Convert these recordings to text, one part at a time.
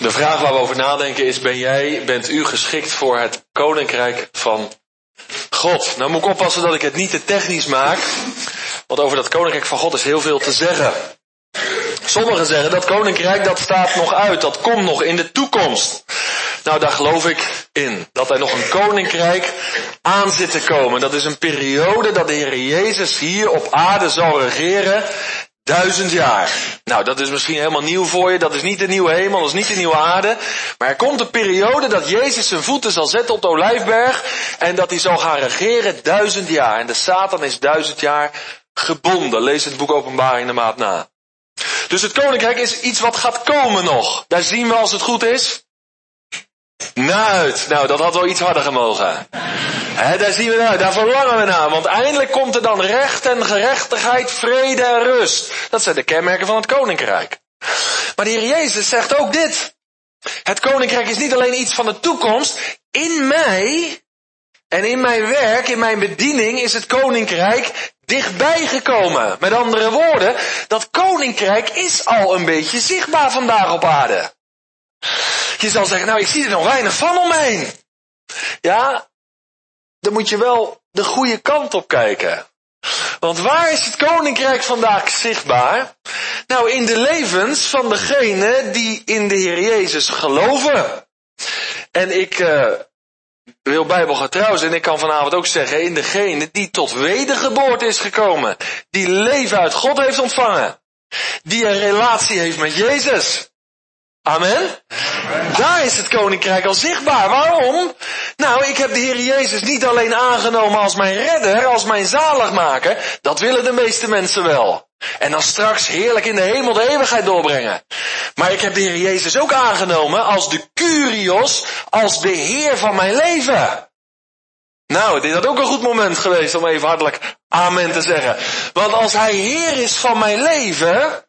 De vraag waar we over nadenken is, ben jij, bent u geschikt voor het koninkrijk van God? Nou moet ik oppassen dat ik het niet te technisch maak, want over dat koninkrijk van God is heel veel te zeggen. Sommigen zeggen dat koninkrijk dat staat nog uit, dat komt nog in de toekomst. Nou, daar geloof ik in. Dat er nog een koninkrijk aan zit te komen. Dat is een periode dat de Heer Jezus hier op aarde zal regeren. Duizend jaar. Nou, dat is misschien helemaal nieuw voor je. Dat is niet de nieuwe hemel, dat is niet de nieuwe aarde. Maar er komt een periode dat Jezus zijn voeten zal zetten op de Olijfberg. En dat hij zal gaan regeren duizend jaar. En de Satan is duizend jaar gebonden. Lees het boek Openbaring de maat na. Dus het koninkrijk is iets wat gaat komen nog. Daar zien we als het goed is. Nuit. Nou, dat had wel iets harder gemogen. He, daar zien we nou, daar verlangen we naar. Want eindelijk komt er dan recht en gerechtigheid, vrede en rust. Dat zijn de kenmerken van het koninkrijk. Maar de Heer Jezus zegt ook dit. Het koninkrijk is niet alleen iets van de toekomst. In mij en in mijn werk, in mijn bediening is het koninkrijk dichtbij gekomen. Met andere woorden, dat koninkrijk is al een beetje zichtbaar vandaag op aarde. Je zal zeggen, nou ik zie er nog weinig van omheen. Ja, dan moet je wel de goede kant op kijken. Want waar is het koninkrijk vandaag zichtbaar? Nou, in de levens van degenen die in de Heer Jezus geloven. En ik uh, wil bijbelgetrouw zijn en ik kan vanavond ook zeggen, in degene die tot wedergeboorte is gekomen. Die leven uit God heeft ontvangen. Die een relatie heeft met Jezus. Amen. Daar is het koninkrijk al zichtbaar. Waarom? Nou, ik heb de Heer Jezus niet alleen aangenomen als mijn redder, als mijn zaligmaker. Dat willen de meeste mensen wel. En dan straks heerlijk in de hemel de eeuwigheid doorbrengen. Maar ik heb de Heer Jezus ook aangenomen als de Curios, als de Heer van mijn leven. Nou, dit had ook een goed moment geweest om even hartelijk amen te zeggen. Want als Hij Heer is van mijn leven,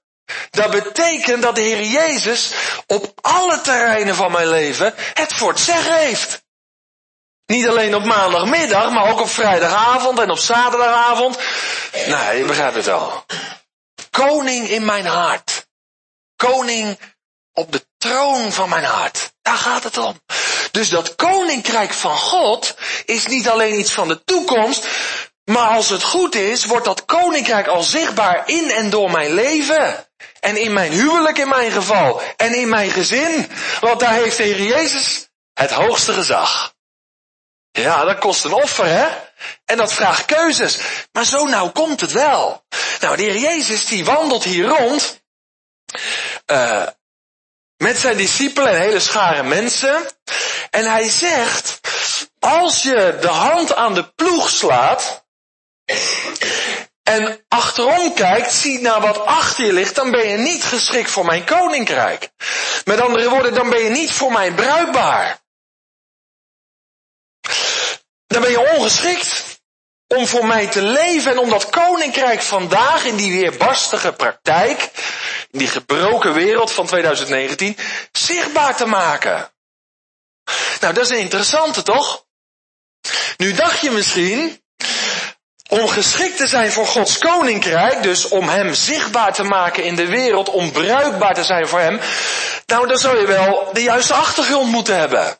dat betekent dat de Heer Jezus op alle terreinen van mijn leven het voor het zeggen heeft. Niet alleen op maandagmiddag, maar ook op vrijdagavond en op zaterdagavond. Nee, je begrijpt het wel. Koning in mijn hart. Koning op de troon van mijn hart. Daar gaat het om. Dus dat koninkrijk van God is niet alleen iets van de toekomst, maar als het goed is, wordt dat koninkrijk al zichtbaar in en door mijn leven. En in mijn huwelijk in mijn geval. En in mijn gezin. Want daar heeft de Heer Jezus het hoogste gezag. Ja, dat kost een offer, hè? En dat vraagt keuzes. Maar zo nou komt het wel. Nou, de Heer Jezus die wandelt hier rond. Uh, met zijn discipelen en hele schare mensen. En hij zegt, als je de hand aan de ploeg slaat, en achterom kijkt, ziet naar wat achter je ligt, dan ben je niet geschikt voor mijn koninkrijk. Met andere woorden, dan ben je niet voor mij bruikbaar. Dan ben je ongeschikt om voor mij te leven en om dat koninkrijk vandaag in die weerbarstige praktijk, in die gebroken wereld van 2019, zichtbaar te maken. Nou, dat is een interessante toch? Nu dacht je misschien, om geschikt te zijn voor Gods koninkrijk, dus om Hem zichtbaar te maken in de wereld, om bruikbaar te zijn voor Hem, nou dan zou je wel de juiste achtergrond moeten hebben.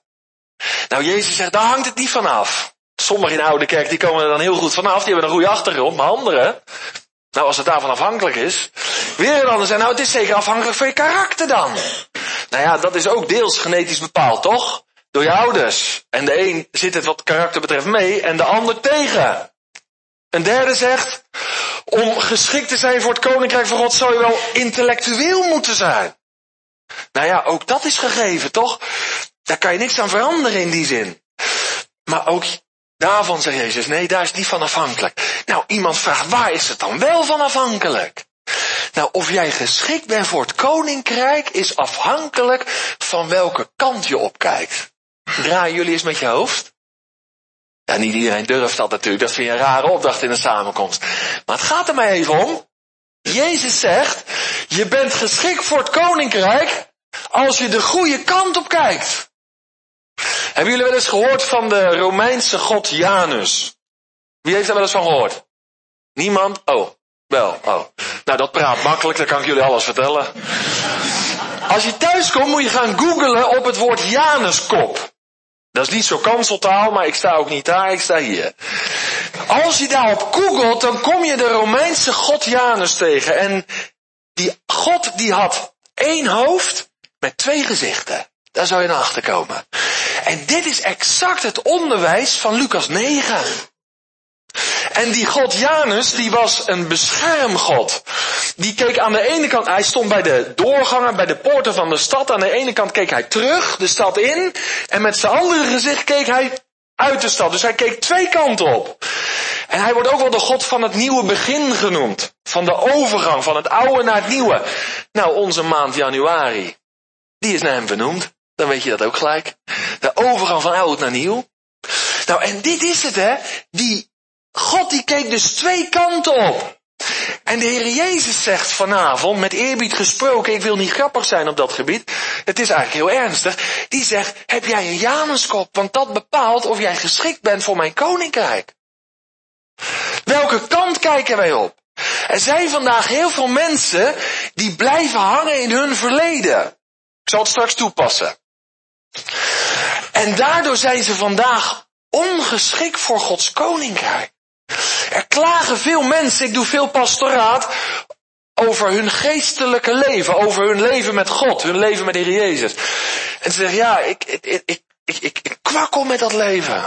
Nou, Jezus zegt, daar hangt het niet vanaf. Sommigen in de oude kerk, die komen er dan heel goed vanaf, die hebben een goede achtergrond, maar anderen, nou als het daarvan afhankelijk is, weer een ander zijn, nou het is zeker afhankelijk van je karakter dan. Nou ja, dat is ook deels genetisch bepaald, toch? Door je ouders. En de een zit het wat karakter betreft mee en de ander tegen. Een derde zegt, om geschikt te zijn voor het koninkrijk van God zou je wel intellectueel moeten zijn. Nou ja, ook dat is gegeven, toch? Daar kan je niks aan veranderen in die zin. Maar ook daarvan zegt Jezus, nee, daar is niet van afhankelijk. Nou, iemand vraagt, waar is het dan wel van afhankelijk? Nou, of jij geschikt bent voor het koninkrijk is afhankelijk van welke kant je opkijkt. Draaien jullie eens met je hoofd? Ja, niet iedereen durft dat natuurlijk. Dat vind je een rare opdracht in een samenkomst. Maar het gaat er maar even om. Jezus zegt, je bent geschikt voor het koninkrijk als je de goede kant op kijkt. Hebben jullie wel eens gehoord van de Romeinse god Janus? Wie heeft daar wel eens van gehoord? Niemand? Oh, wel, oh. Nou, dat praat makkelijk, dan kan ik jullie alles vertellen. Als je thuis komt moet je gaan googlen op het woord Januskop. Dat is niet zo kanseltaal, maar ik sta ook niet daar, ik sta hier. Als je daarop googelt, dan kom je de Romeinse god Janus tegen. En die god die had één hoofd met twee gezichten. Daar zou je naar achter komen. En dit is exact het onderwijs van Lucas 9. En die god Janus, die was een beschermgod. Die keek aan de ene kant, hij stond bij de doorgangen, bij de poorten van de stad. Aan de ene kant keek hij terug de stad in. En met zijn andere gezicht keek hij uit de stad. Dus hij keek twee kanten op. En hij wordt ook wel de God van het nieuwe begin genoemd. Van de overgang, van het oude naar het nieuwe. Nou, onze maand januari, die is naar hem vernoemd. Dan weet je dat ook gelijk. De overgang van oud naar nieuw. Nou, en dit is het, hè. Die God die keek dus twee kanten op. En de Heer Jezus zegt vanavond, met eerbied gesproken, ik wil niet grappig zijn op dat gebied, het is eigenlijk heel ernstig, die zegt, heb jij een Januskop, want dat bepaalt of jij geschikt bent voor mijn koninkrijk. Welke kant kijken wij op? Er zijn vandaag heel veel mensen die blijven hangen in hun verleden. Ik zal het straks toepassen. En daardoor zijn ze vandaag ongeschikt voor Gods koninkrijk. Er klagen veel mensen, ik doe veel pastoraat, over hun geestelijke leven, over hun leven met God, hun leven met de Heer Jezus. En ze zeggen, ja, ik, ik, ik, ik, ik, kwakkel met dat leven.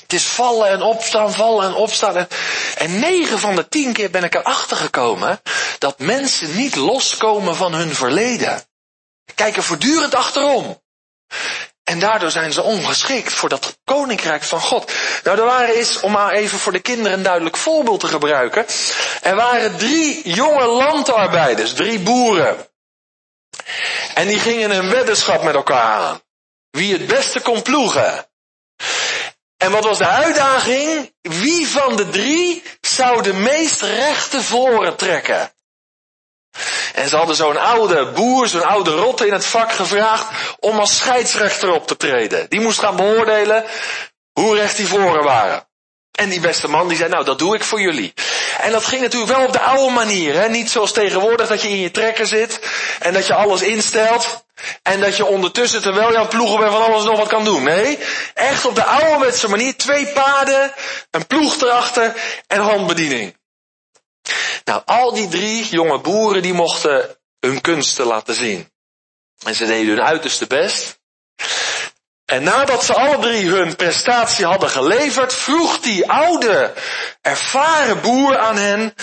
Het is vallen en opstaan, vallen en opstaan. En, en negen van de tien keer ben ik erachter gekomen dat mensen niet loskomen van hun verleden. Kijken voortdurend achterom. En daardoor zijn ze ongeschikt voor dat koninkrijk van God. Nou, er waren eens, om maar even voor de kinderen een duidelijk voorbeeld te gebruiken. Er waren drie jonge landarbeiders, drie boeren. En die gingen een weddenschap met elkaar aan. Wie het beste kon ploegen. En wat was de uitdaging? Wie van de drie zou de meest rechte voren trekken? En ze hadden zo'n oude boer, zo'n oude rotte in het vak gevraagd om als scheidsrechter op te treden. Die moest gaan beoordelen hoe recht die voren waren. En die beste man die zei, nou dat doe ik voor jullie. En dat ging natuurlijk wel op de oude manier. Hè? Niet zoals tegenwoordig dat je in je trekker zit en dat je alles instelt. En dat je ondertussen, terwijl je aan ploegen bent, van alles nog wat kan doen. Nee, echt op de ouderwetse manier. Twee paarden, een ploeg erachter en handbediening. Nou, al die drie jonge boeren die mochten hun kunsten laten zien. En ze deden hun uiterste best. En nadat ze alle drie hun prestatie hadden geleverd, vroeg die oude, ervaren boer aan hen,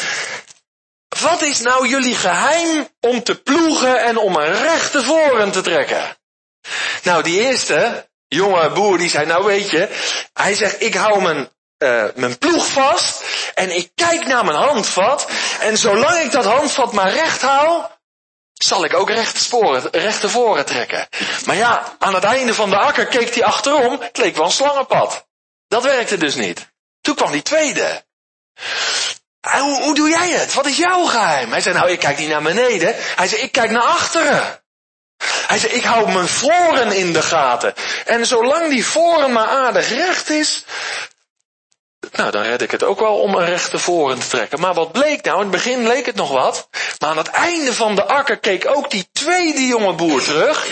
wat is nou jullie geheim om te ploegen en om een rechte voren te trekken? Nou, die eerste jonge boer die zei, nou weet je, hij zegt, ik hou mijn, uh, mijn ploeg vast en ik kijk naar mijn handvat en zolang ik dat handvat maar recht hou, zal ik ook rechte sporen, voren trekken. Maar ja, aan het einde van de akker keek hij achterom, het leek wel een slangenpad. Dat werkte dus niet. Toen kwam die tweede. Hoe, hoe doe jij het? Wat is jouw geheim? Hij zei, nou, ik kijk niet naar beneden. Hij zei, ik kijk naar achteren. Hij zei, ik hou mijn voren in de gaten. En zolang die voren maar aardig recht is, nou, dan red ik het ook wel om een rechte voren te trekken. Maar wat bleek nou? In het begin leek het nog wat. Maar aan het einde van de akker keek ook die tweede jonge boer terug.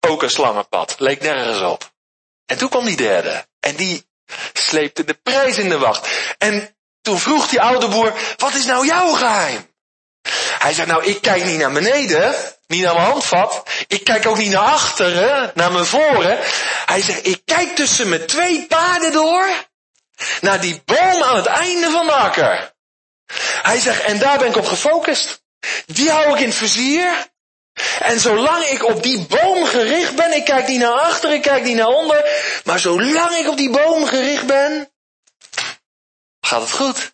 Ook een slangenpad. Leek nergens op. En toen kwam die derde. En die sleepte de prijs in de wacht. En toen vroeg die oude boer, wat is nou jouw geheim? Hij zei, nou, ik kijk niet naar beneden, niet naar mijn handvat. Ik kijk ook niet naar achteren, naar mijn voren. Hij zegt, ik kijk tussen mijn twee paarden door naar die boom aan het einde van de akker. Hij zegt, en daar ben ik op gefocust. Die hou ik in het vizier. En zolang ik op die boom gericht ben, ik kijk niet naar achter, ik kijk niet naar onder, maar zolang ik op die boom gericht ben, gaat het goed.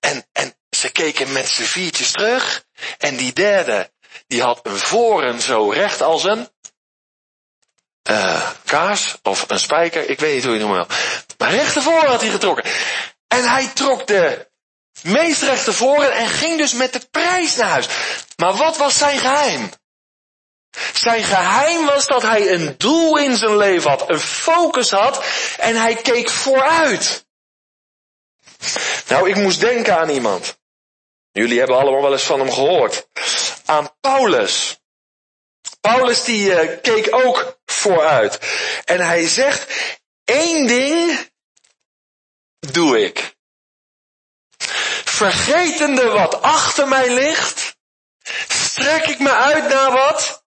En, en ze keken met z'n viertjes terug, en die derde, die had een voren zo recht als een uh, kaas of een spijker, ik weet niet hoe je het noemt. Maar recht voren had hij getrokken. En hij trok de meest rechte voren en ging dus met de prijs naar huis. Maar wat was zijn geheim? Zijn geheim was dat hij een doel in zijn leven had, een focus had en hij keek vooruit. Nou, ik moest denken aan iemand. Jullie hebben allemaal wel eens van hem gehoord. Aan Paulus. Paulus die uh, keek ook vooruit. En hij zegt, één ding doe ik. Vergetende wat achter mij ligt, strek ik me uit naar wat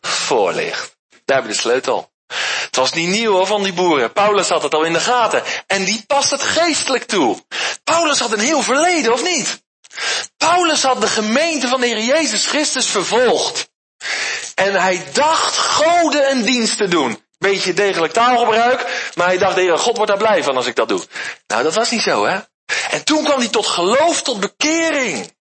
voor ligt. Daar hebben we de sleutel. Het was niet nieuw hoor, van die boeren. Paulus had het al in de gaten. En die past het geestelijk toe. Paulus had een heel verleden, of niet? Paulus had de gemeente van de Heer Jezus Christus vervolgd. En hij dacht goden een dienst te doen. Beetje degelijk taalgebruik, maar hij dacht, de God wordt daar blij van als ik dat doe. Nou, dat was niet zo, hè? En toen kwam hij tot geloof, tot bekering.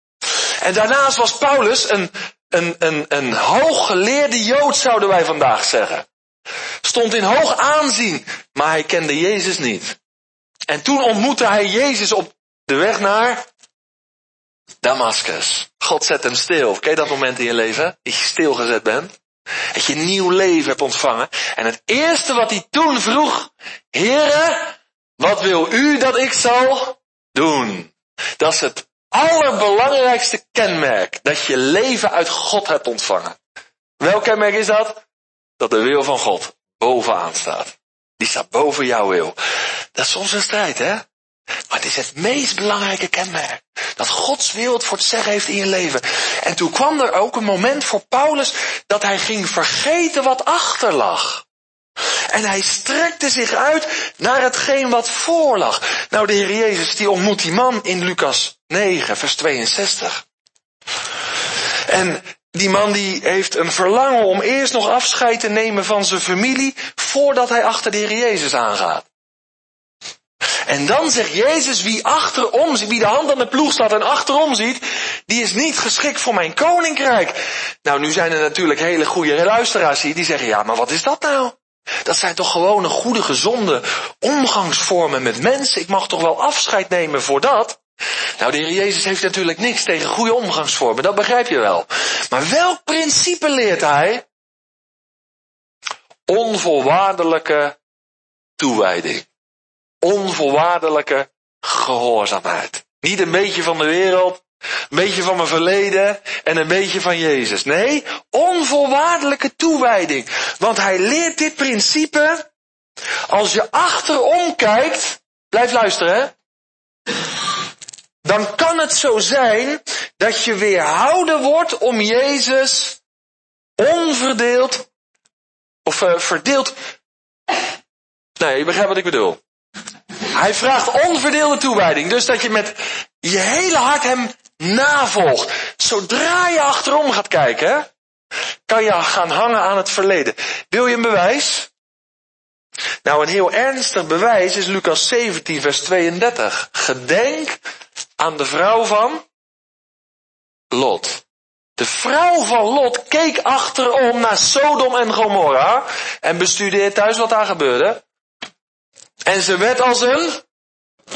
En daarnaast was Paulus een, een, een, een hooggeleerde Jood, zouden wij vandaag zeggen. Stond in hoog aanzien, maar hij kende Jezus niet. En toen ontmoette hij Jezus op de weg naar Damascus. God zet hem stil. Je dat moment in je leven? Dat je stilgezet bent? Dat je een nieuw leven hebt ontvangen. En het eerste wat hij toen vroeg, Heere, wat wil u dat ik zal doen? Dat is het allerbelangrijkste kenmerk. Dat je leven uit God hebt ontvangen. Welk kenmerk is dat? Dat de wil van God bovenaan staat. Die staat boven jouw wil. Dat is soms een strijd, hè? Maar het is het meest belangrijke kenmerk. Dat Gods wil het voor het zeggen heeft in je leven. En toen kwam er ook een moment voor Paulus dat hij ging vergeten wat achter lag. En hij strekte zich uit naar hetgeen wat voor lag. Nou, de Heer Jezus die ontmoet die man in Lucas 9, vers 62. En die man die heeft een verlangen om eerst nog afscheid te nemen van zijn familie voordat hij achter de Heer Jezus aangaat. En dan zegt Jezus, wie achterom wie de hand aan de ploeg staat en achterom ziet, die is niet geschikt voor mijn koninkrijk. Nou, nu zijn er natuurlijk hele goede luisteraars hier die zeggen, ja, maar wat is dat nou? Dat zijn toch gewone goede, gezonde omgangsvormen met mensen. Ik mag toch wel afscheid nemen voor dat? Nou, de Heer Jezus heeft natuurlijk niks tegen goede omgangsvormen, dat begrijp je wel. Maar welk principe leert hij? Onvoorwaardelijke toewijding onvoorwaardelijke gehoorzaamheid. Niet een beetje van de wereld, een beetje van mijn verleden en een beetje van Jezus. Nee, onvoorwaardelijke toewijding. Want hij leert dit principe. Als je achterom kijkt, blijf luisteren. Dan kan het zo zijn dat je weerhouden wordt om Jezus onverdeeld of uh, verdeeld. Nee, je begrijpt wat ik bedoel. Hij vraagt onverdeelde toewijding. Dus dat je met je hele hart hem navolgt. Zodra je achterom gaat kijken, kan je gaan hangen aan het verleden. Wil je een bewijs? Nou, een heel ernstig bewijs is Lucas 17, vers 32. Gedenk aan de vrouw van Lot. De vrouw van Lot keek achterom naar Sodom en Gomorra en bestudeerde thuis wat daar gebeurde. En ze werd als een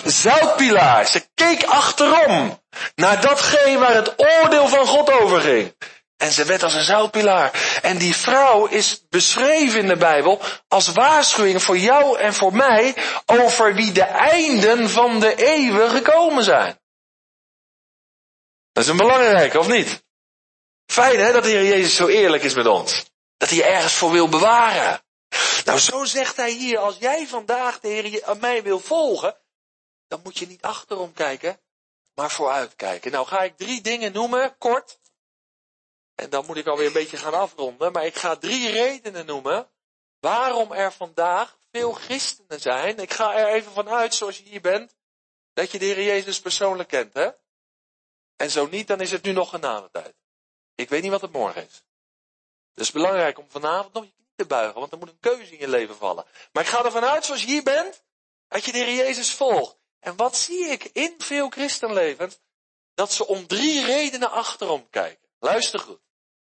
zoutpilaar. Ze keek achterom naar datgene waar het oordeel van God over ging. En ze werd als een zoutpilaar. En die vrouw is beschreven in de Bijbel als waarschuwing voor jou en voor mij over wie de einden van de eeuwen gekomen zijn. Dat is een belangrijke, of niet? Fijn hè, dat de Heer Jezus zo eerlijk is met ons. Dat hij ergens voor wil bewaren. Nou, zo zegt hij hier, als jij vandaag de Heer aan mij wil volgen, dan moet je niet achterom kijken, maar vooruit kijken. Nou ga ik drie dingen noemen, kort. En dan moet ik alweer een beetje gaan afronden. Maar ik ga drie redenen noemen waarom er vandaag veel christenen zijn. Ik ga er even vanuit, zoals je hier bent, dat je de Heer Jezus persoonlijk kent. Hè? En zo niet, dan is het nu nog een tijd. Ik weet niet wat het morgen is. Dus belangrijk om vanavond nog buigen, want er moet een keuze in je leven vallen. Maar ik ga ervan uit, zoals je hier bent, dat je de Heer Jezus volgt. En wat zie ik in veel christenlevens? Dat ze om drie redenen achterom kijken. Luister goed.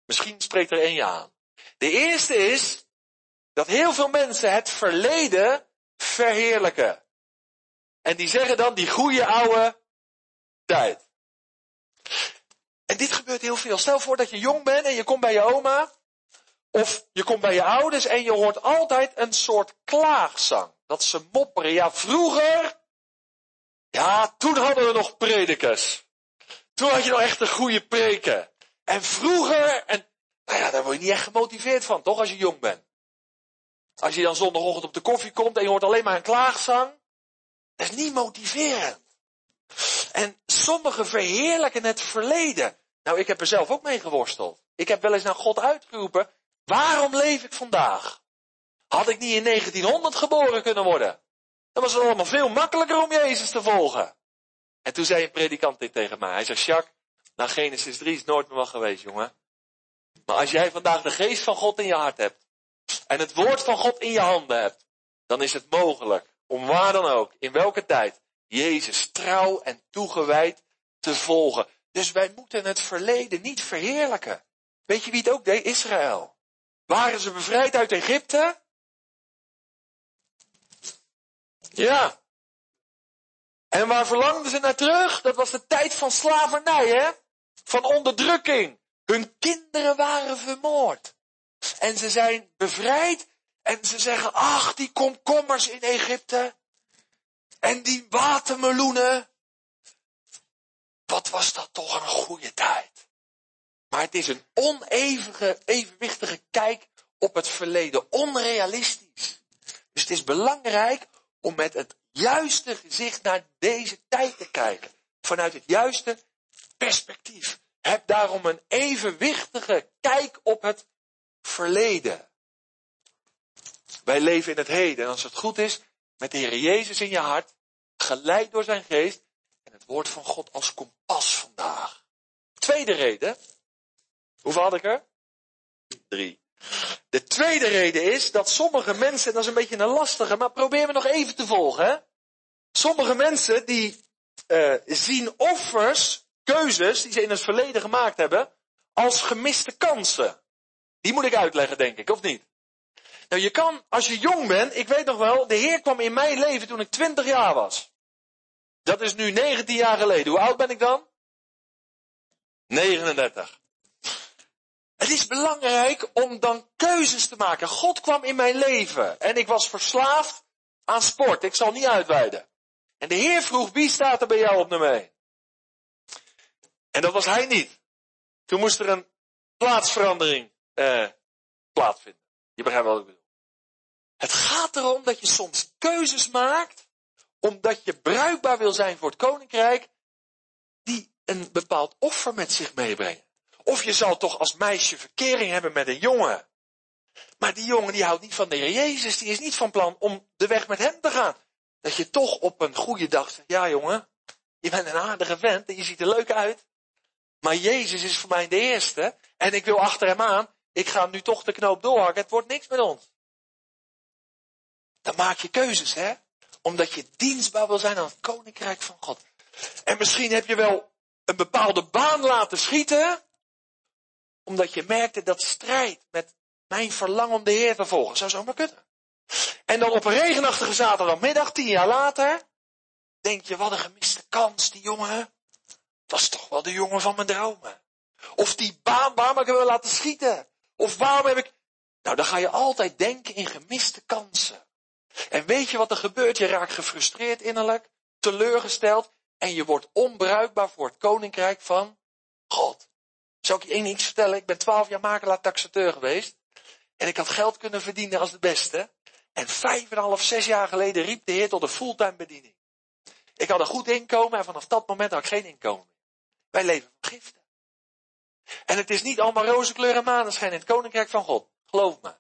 Misschien spreekt er één je aan. De eerste is dat heel veel mensen het verleden verheerlijken. En die zeggen dan die goede oude tijd. En dit gebeurt heel veel. Stel voor dat je jong bent en je komt bij je oma. Of je komt bij je ouders en je hoort altijd een soort klaagzang. Dat ze mopperen. Ja, vroeger, ja, toen hadden we nog predikers. Toen had je nog echt een goede preken. En vroeger, en Nou ja, daar word je niet echt gemotiveerd van, toch, als je jong bent. Als je dan zondagochtend op de koffie komt en je hoort alleen maar een klaagzang. Dat is niet motiverend. En sommigen verheerlijken het verleden. Nou, ik heb er zelf ook mee geworsteld. Ik heb wel eens naar God uitgeroepen, waarom leef ik vandaag? Had ik niet in 1900 geboren kunnen worden? Dan was het allemaal veel makkelijker om Jezus te volgen. En toen zei een predikant dit tegen mij. Hij zei, Jacques, nou Genesis 3 is nooit meer wat geweest, jongen. Maar als jij vandaag de geest van God in je hart hebt, en het woord van God in je handen hebt, dan is het mogelijk, om waar dan ook, in welke tijd, Jezus trouw en toegewijd te volgen. Dus wij moeten het verleden niet verheerlijken. Weet je wie het ook deed? Israël. Waren ze bevrijd uit Egypte? Ja. En waar verlangden ze naar terug? Dat was de tijd van slavernij, hè? Van onderdrukking. Hun kinderen waren vermoord. En ze zijn bevrijd. En ze zeggen, ach, die komkommers in Egypte. En die watermeloenen. Wat was dat toch een goede tijd. Maar het is een onevige, evenwichtige kijk op het verleden. Onrealistisch. Dus het is belangrijk om met het juiste gezicht naar deze tijd te kijken. Vanuit het juiste perspectief. Heb daarom een evenwichtige kijk op het verleden. Wij leven in het heden. En als het goed is, met de Heer Jezus in je hart, geleid door zijn geest en het woord van God als kompas vandaag. Tweede reden. Hoeveel had ik er? Drie. De tweede reden is dat sommige mensen, dat is een beetje een lastige, maar probeer me nog even te volgen. Hè? Sommige mensen die uh, zien offers, keuzes die ze in het verleden gemaakt hebben, als gemiste kansen. Die moet ik uitleggen, denk ik, of niet? Nou, je kan, als je jong bent, ik weet nog wel, de Heer kwam in mijn leven toen ik 20 jaar was. Dat is nu 19 jaar geleden. Hoe oud ben ik dan? 39. Het is belangrijk om dan keuzes te maken. God kwam in mijn leven en ik was verslaafd aan sport. Ik zal niet uitweiden. En de Heer vroeg, wie staat er bij jou op nummer 1? En dat was hij niet. Toen moest er een plaatsverandering eh, plaatsvinden. Je begrijpt wat ik bedoel. Het gaat erom dat je soms keuzes maakt, omdat je bruikbaar wil zijn voor het koninkrijk, die een bepaald offer met zich meebrengen. Of je zal toch als meisje verkering hebben met een jongen. Maar die jongen die houdt niet van de Heer Jezus, die is niet van plan om de weg met hem te gaan. Dat je toch op een goede dag zegt, ja jongen, je bent een aardige vent en je ziet er leuk uit. Maar Jezus is voor mij de eerste en ik wil achter hem aan. Ik ga nu toch de knoop doorhakken, het wordt niks met ons. Dan maak je keuzes, hè? Omdat je dienstbaar wil zijn aan het koninkrijk van God. En misschien heb je wel een bepaalde baan laten schieten, omdat je merkte dat strijd met mijn verlangen om de Heer te volgen. Zou zomaar kunnen. En dan op een regenachtige zaterdagmiddag, tien jaar later, denk je, wat een gemiste kans, die jongen. Dat is toch wel de jongen van mijn dromen. Of die baan, waarom heb ik hem laten schieten? Of waarom heb ik... Nou, dan ga je altijd denken in gemiste kansen. En weet je wat er gebeurt? Je raakt gefrustreerd innerlijk, teleurgesteld en je wordt onbruikbaar voor het koninkrijk van. Zou ik je één iets vertellen? Ik ben twaalf jaar makelaar taxateur geweest. En ik had geld kunnen verdienen als de beste. En vijf en een half, zes jaar geleden riep de Heer tot een fulltime bediening. Ik had een goed inkomen en vanaf dat moment had ik geen inkomen meer. Wij leven van giften. En het is niet allemaal roze kleur en maneschijn in het koninkrijk van God. Geloof me.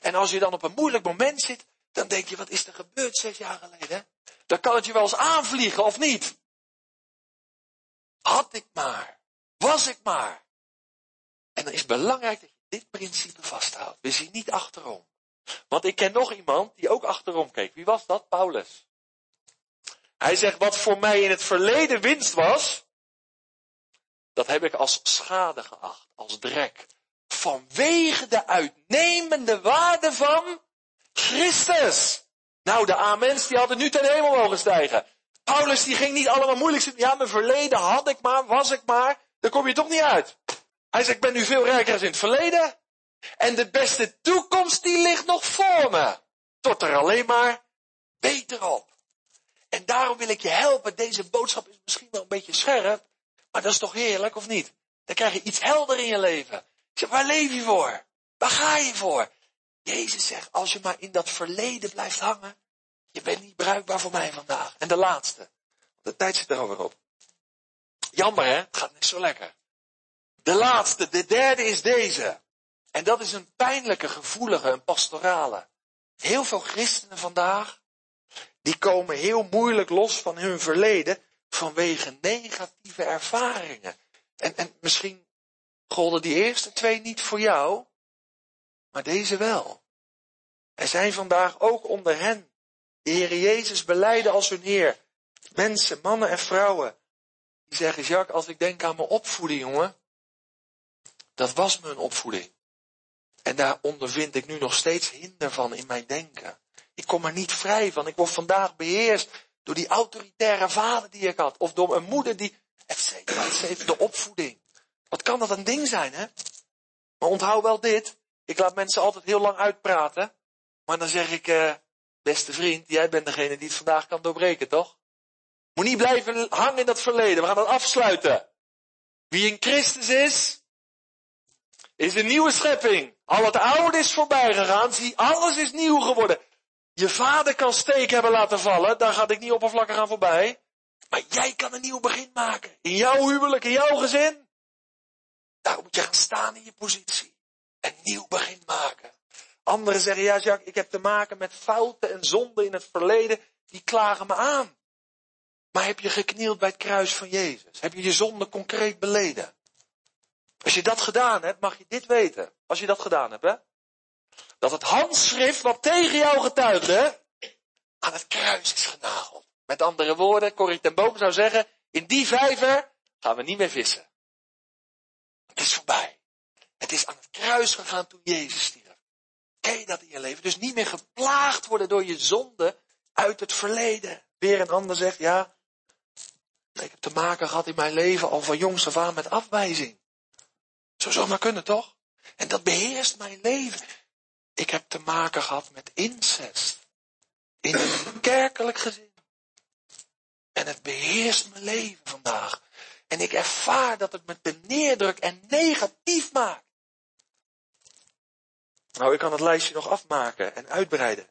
En als je dan op een moeilijk moment zit, dan denk je, wat is er gebeurd zes jaar geleden? Dan kan het je wel eens aanvliegen of niet. Had ik maar. Was ik maar. En dan is het belangrijk dat je dit principe vasthoudt. We zien niet achterom. Want ik ken nog iemand die ook achterom keek. Wie was dat? Paulus. Hij zegt, wat voor mij in het verleden winst was, dat heb ik als schade geacht, als drek. Vanwege de uitnemende waarde van Christus. Nou, de amens die hadden nu ten hemel mogen stijgen. Paulus die ging niet allemaal moeilijk zitten. Ja, mijn verleden had ik maar, was ik maar. Daar kom je toch niet uit. Hij zegt, ik ben nu veel rijker dan in het verleden. En de beste toekomst die ligt nog voor me. Tot er alleen maar beter op. En daarom wil ik je helpen. Deze boodschap is misschien wel een beetje scherp. Maar dat is toch heerlijk, of niet? Dan krijg je iets helder in je leven. Ik zeg, waar leef je voor? Waar ga je voor? Jezus zegt, als je maar in dat verleden blijft hangen, je bent niet bruikbaar voor mij vandaag. En de laatste. De tijd zit er alweer op. Jammer hè, het gaat niet zo lekker. De laatste, de derde is deze. En dat is een pijnlijke, gevoelige, een pastorale. Heel veel christenen vandaag, die komen heel moeilijk los van hun verleden vanwege negatieve ervaringen. En, en misschien golden die eerste twee niet voor jou, maar deze wel. Er zijn vandaag ook onder hen, de Heer Jezus beleiden als hun Heer, mensen, mannen en vrouwen, die zeggen, Jacques, als ik denk aan mijn opvoeding, jongen, dat was mijn opvoeding. En daar ondervind ik nu nog steeds hinder van in mijn denken. Ik kom er niet vrij van. Ik word vandaag beheerst door die autoritaire vader die ik had. Of door een moeder die, et cetera, et cetera, de opvoeding. Wat kan dat een ding zijn, hè? Maar onthoud wel dit. Ik laat mensen altijd heel lang uitpraten. Maar dan zeg ik, eh, beste vriend, jij bent degene die het vandaag kan doorbreken, toch? Moet niet blijven hangen in dat verleden. We gaan dat afsluiten. Wie in Christus is, is een nieuwe schepping. Al het oude is voorbij gegaan. Zie, alles is nieuw geworden. Je vader kan steek hebben laten vallen. Daar gaat ik niet oppervlakkig aan voorbij. Maar jij kan een nieuw begin maken. In jouw huwelijk, in jouw gezin. Daar moet je gaan staan in je positie. Een nieuw begin maken. Anderen zeggen, ja Jacques, ik heb te maken met fouten en zonden in het verleden. Die klagen me aan. Maar heb je geknield bij het kruis van Jezus? Heb je je zonde concreet beleden? Als je dat gedaan hebt, mag je dit weten. Als je dat gedaan hebt, hè. Dat het handschrift wat tegen jou getuigde, aan het kruis is genageld. Met andere woorden, Corrie ten Boom zou zeggen, in die vijver gaan we niet meer vissen. Het is voorbij. Het is aan het kruis gegaan toen Jezus stierf. Ken je dat in je leven? Dus niet meer geplaagd worden door je zonde uit het verleden. Weer een ander zegt, ja, ik heb te maken gehad in mijn leven al van jongs af aan met afwijzing. Zo zou maar kunnen, toch? En dat beheerst mijn leven. Ik heb te maken gehad met incest. In een kerkelijk gezin. En het beheerst mijn leven vandaag. En ik ervaar dat het me te neerdruk en negatief maakt. Nou, ik kan het lijstje nog afmaken en uitbreiden.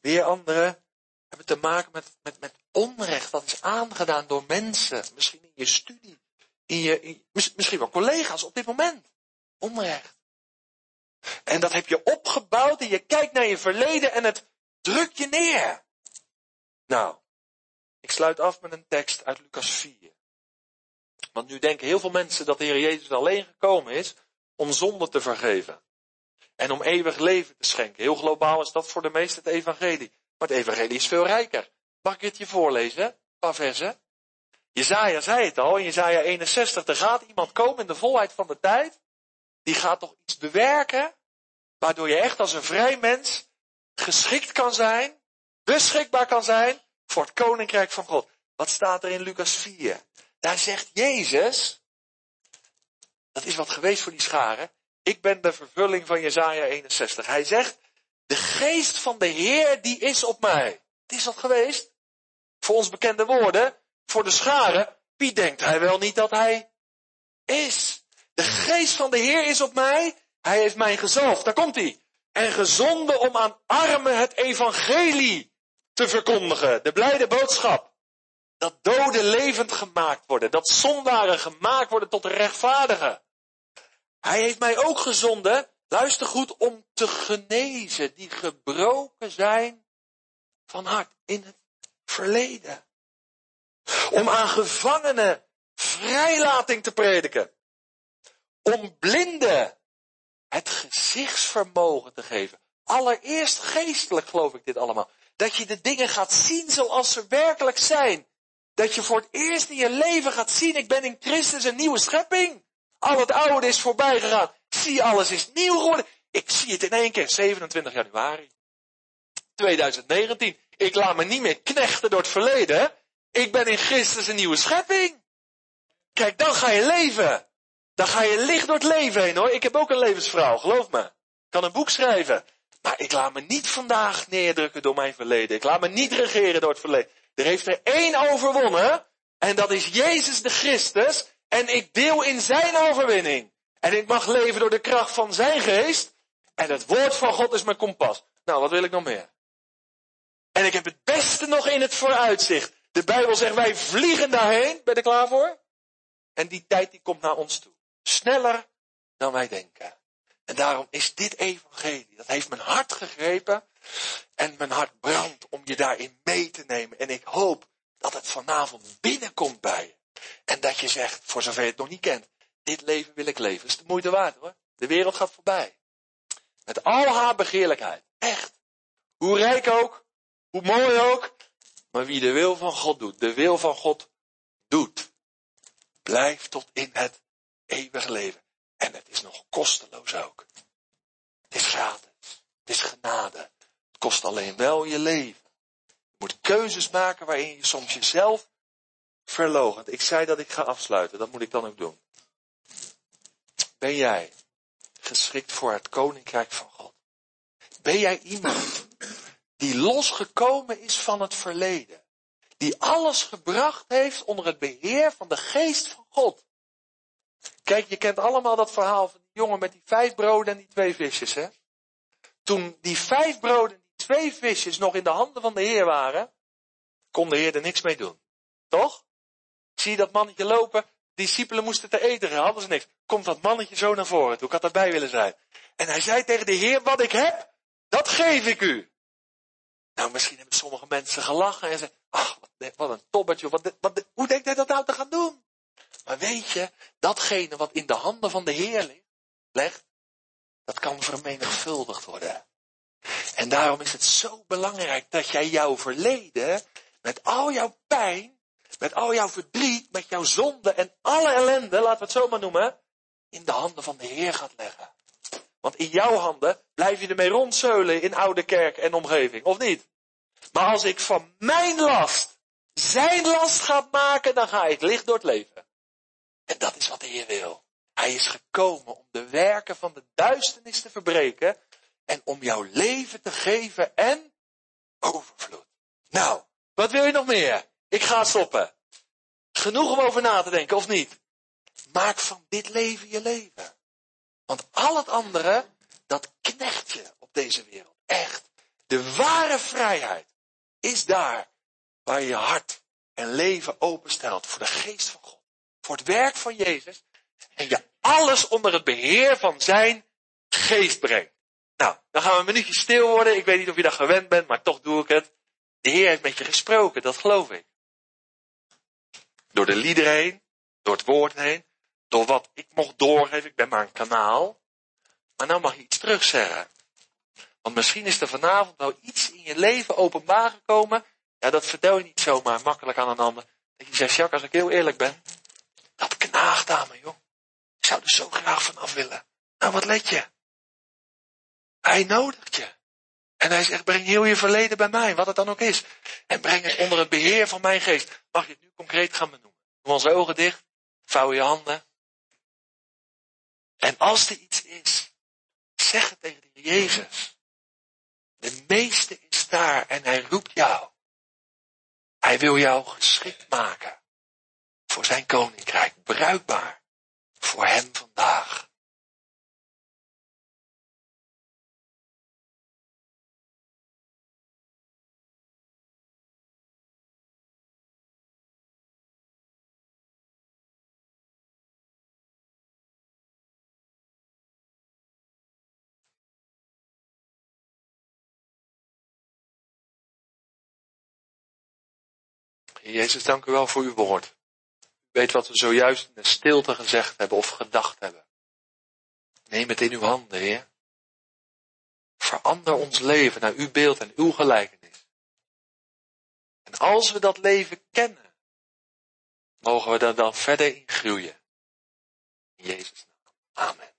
Weer anderen hebben te maken met, met, met onrecht dat is aangedaan door mensen. Misschien in je studie. In je, misschien wel collega's op dit moment. Onrecht. En dat heb je opgebouwd en je kijkt naar je verleden en het drukt je neer. Nou, ik sluit af met een tekst uit Lucas 4. Want nu denken heel veel mensen dat de Heer Jezus alleen gekomen is om zonde te vergeven. En om eeuwig leven te schenken. Heel globaal is dat voor de meesten het evangelie. Maar het evangelie is veel rijker. Mag ik het je voorlezen? Een paar versen. Jezaja zei het al in Jezaja 61. Er gaat iemand komen in de volheid van de tijd. Die gaat toch iets bewerken. Waardoor je echt als een vrij mens geschikt kan zijn. Beschikbaar kan zijn voor het koninkrijk van God. Wat staat er in Lucas 4? Daar zegt Jezus. Dat is wat geweest voor die scharen. Ik ben de vervulling van Jezaja 61. Hij zegt, de geest van de Heer die is op mij. Het is dat geweest. Voor ons bekende woorden, voor de scharen, wie denkt hij wel niet dat hij is? De geest van de Heer is op mij. Hij heeft mij gezalfd. Daar komt hij. En gezonden om aan armen het evangelie te verkondigen. De blijde boodschap. Dat doden levend gemaakt worden. Dat zondaren gemaakt worden tot rechtvaardigen. Hij heeft mij ook gezonden, luister goed, om te genezen die gebroken zijn van hart in het verleden. Om aan gevangenen vrijlating te prediken. Om blinden het gezichtsvermogen te geven. Allereerst geestelijk geloof ik dit allemaal. Dat je de dingen gaat zien zoals ze werkelijk zijn. Dat je voor het eerst in je leven gaat zien, ik ben in Christus een nieuwe schepping. Al het oude is voorbij gegaan. Zie, alles is nieuw geworden. Ik zie het in één keer, 27 januari 2019. Ik laat me niet meer knechten door het verleden. Ik ben in Christus een nieuwe schepping. Kijk, dan ga je leven. Dan ga je licht door het leven heen hoor. Ik heb ook een levensvrouw, geloof me. Ik kan een boek schrijven. Maar ik laat me niet vandaag neerdrukken door mijn verleden. Ik laat me niet regeren door het verleden. Er heeft er één overwonnen. En dat is Jezus de Christus. En ik deel in zijn overwinning. En ik mag leven door de kracht van zijn geest. En het woord van God is mijn kompas. Nou, wat wil ik nog meer? En ik heb het beste nog in het vooruitzicht. De Bijbel zegt wij vliegen daarheen. Ben je er klaar voor? En die tijd die komt naar ons toe. Sneller dan wij denken. En daarom is dit evangelie, dat heeft mijn hart gegrepen. En mijn hart brandt om je daarin mee te nemen. En ik hoop dat het vanavond binnenkomt bij je. En dat je zegt, voor zover je het nog niet kent, dit leven wil ik leven. Dat is de moeite waard hoor. De wereld gaat voorbij. Met al haar begeerlijkheid. Echt. Hoe rijk ook, hoe mooi ook. Maar wie de wil van God doet, de wil van God doet. Blijft tot in het eeuwige leven. En het is nog kosteloos ook. Het is gratis. Het is genade. Het kost alleen wel je leven. Je moet keuzes maken waarin je soms jezelf verloochent. Ik zei dat ik ga afsluiten. Dat moet ik dan ook doen. Ben jij geschikt voor het koninkrijk van God? Ben jij iemand die losgekomen is van het verleden? Die alles gebracht heeft onder het beheer van de geest van God? Kijk, je kent allemaal dat verhaal van die jongen met die vijf broden en die twee visjes, hè? Toen die vijf broden en die twee visjes nog in de handen van de Heer waren, kon de Heer er niks mee doen. Toch? Zie dat mannetje lopen? discipelen moesten te eten, hadden ze niks. Komt dat mannetje zo naar voren toe, ik had daarbij willen zijn. En hij zei tegen de Heer, wat ik heb, dat geef ik u. Nou, misschien hebben sommige mensen gelachen en zeiden, ach, wat een tobbertje, wat, wat, hoe denkt hij dat nou te gaan doen? Maar weet je, datgene wat in de handen van de Heer legt, dat kan vermenigvuldigd worden. En daarom is het zo belangrijk dat jij jouw verleden, met al jouw pijn, met al jouw verdriet, met jouw zonde en alle ellende, laten we het zo maar noemen, in de handen van de Heer gaat leggen. Want in jouw handen blijf je ermee rondzeulen in oude kerk en omgeving, of niet? Maar als ik van mijn last zijn last ga maken, dan ga ik licht door het leven. En dat is wat de Heer wil. Hij is gekomen om de werken van de duisternis te verbreken en om jouw leven te geven en overvloed. Nou, wat wil je nog meer? Ik ga stoppen. Genoeg om over na te denken, of niet? Maak van dit leven je leven. Want al het andere, dat knecht je op deze wereld. Echt. De ware vrijheid is daar waar je hart en leven openstelt voor de geest van God. Voor het werk van Jezus. En je alles onder het beheer van zijn geest brengt. Nou, dan gaan we een minuutje stil worden. Ik weet niet of je daar gewend bent, maar toch doe ik het. De Heer heeft met je gesproken, dat geloof ik. Door de liederen heen, door het woord heen, door wat ik mocht doorgeven. Ik ben maar een kanaal. Maar nou mag je iets terugzeggen. Want misschien is er vanavond nou iets in je leven openbaar gekomen. Ja, dat vertel je niet zomaar makkelijk aan een ander. Dat je zegt, Jacques, als ik heel eerlijk ben. Dat knaagt aan me, joh. Ik zou er zo graag van af willen. Nou, wat let je? Hij nodigt je. En hij zegt, breng heel je verleden bij mij, wat het dan ook is. En breng het onder het beheer van mijn geest. Mag je het nu concreet gaan benoemen? Doe onze ogen dicht, vouw je handen. En als er iets is, zeg het tegen de Jezus. De meeste is daar en hij roept jou. Hij wil jou geschikt maken voor zijn koninkrijk, bruikbaar voor hem vandaag. Jezus, dank u wel voor uw woord. U weet wat we zojuist in de stilte gezegd hebben of gedacht hebben. Neem het in uw handen, Heer. Verander ons leven naar uw beeld en uw gelijkenis. En als we dat leven kennen, mogen we daar dan verder in groeien. In Jezus' naam. Amen.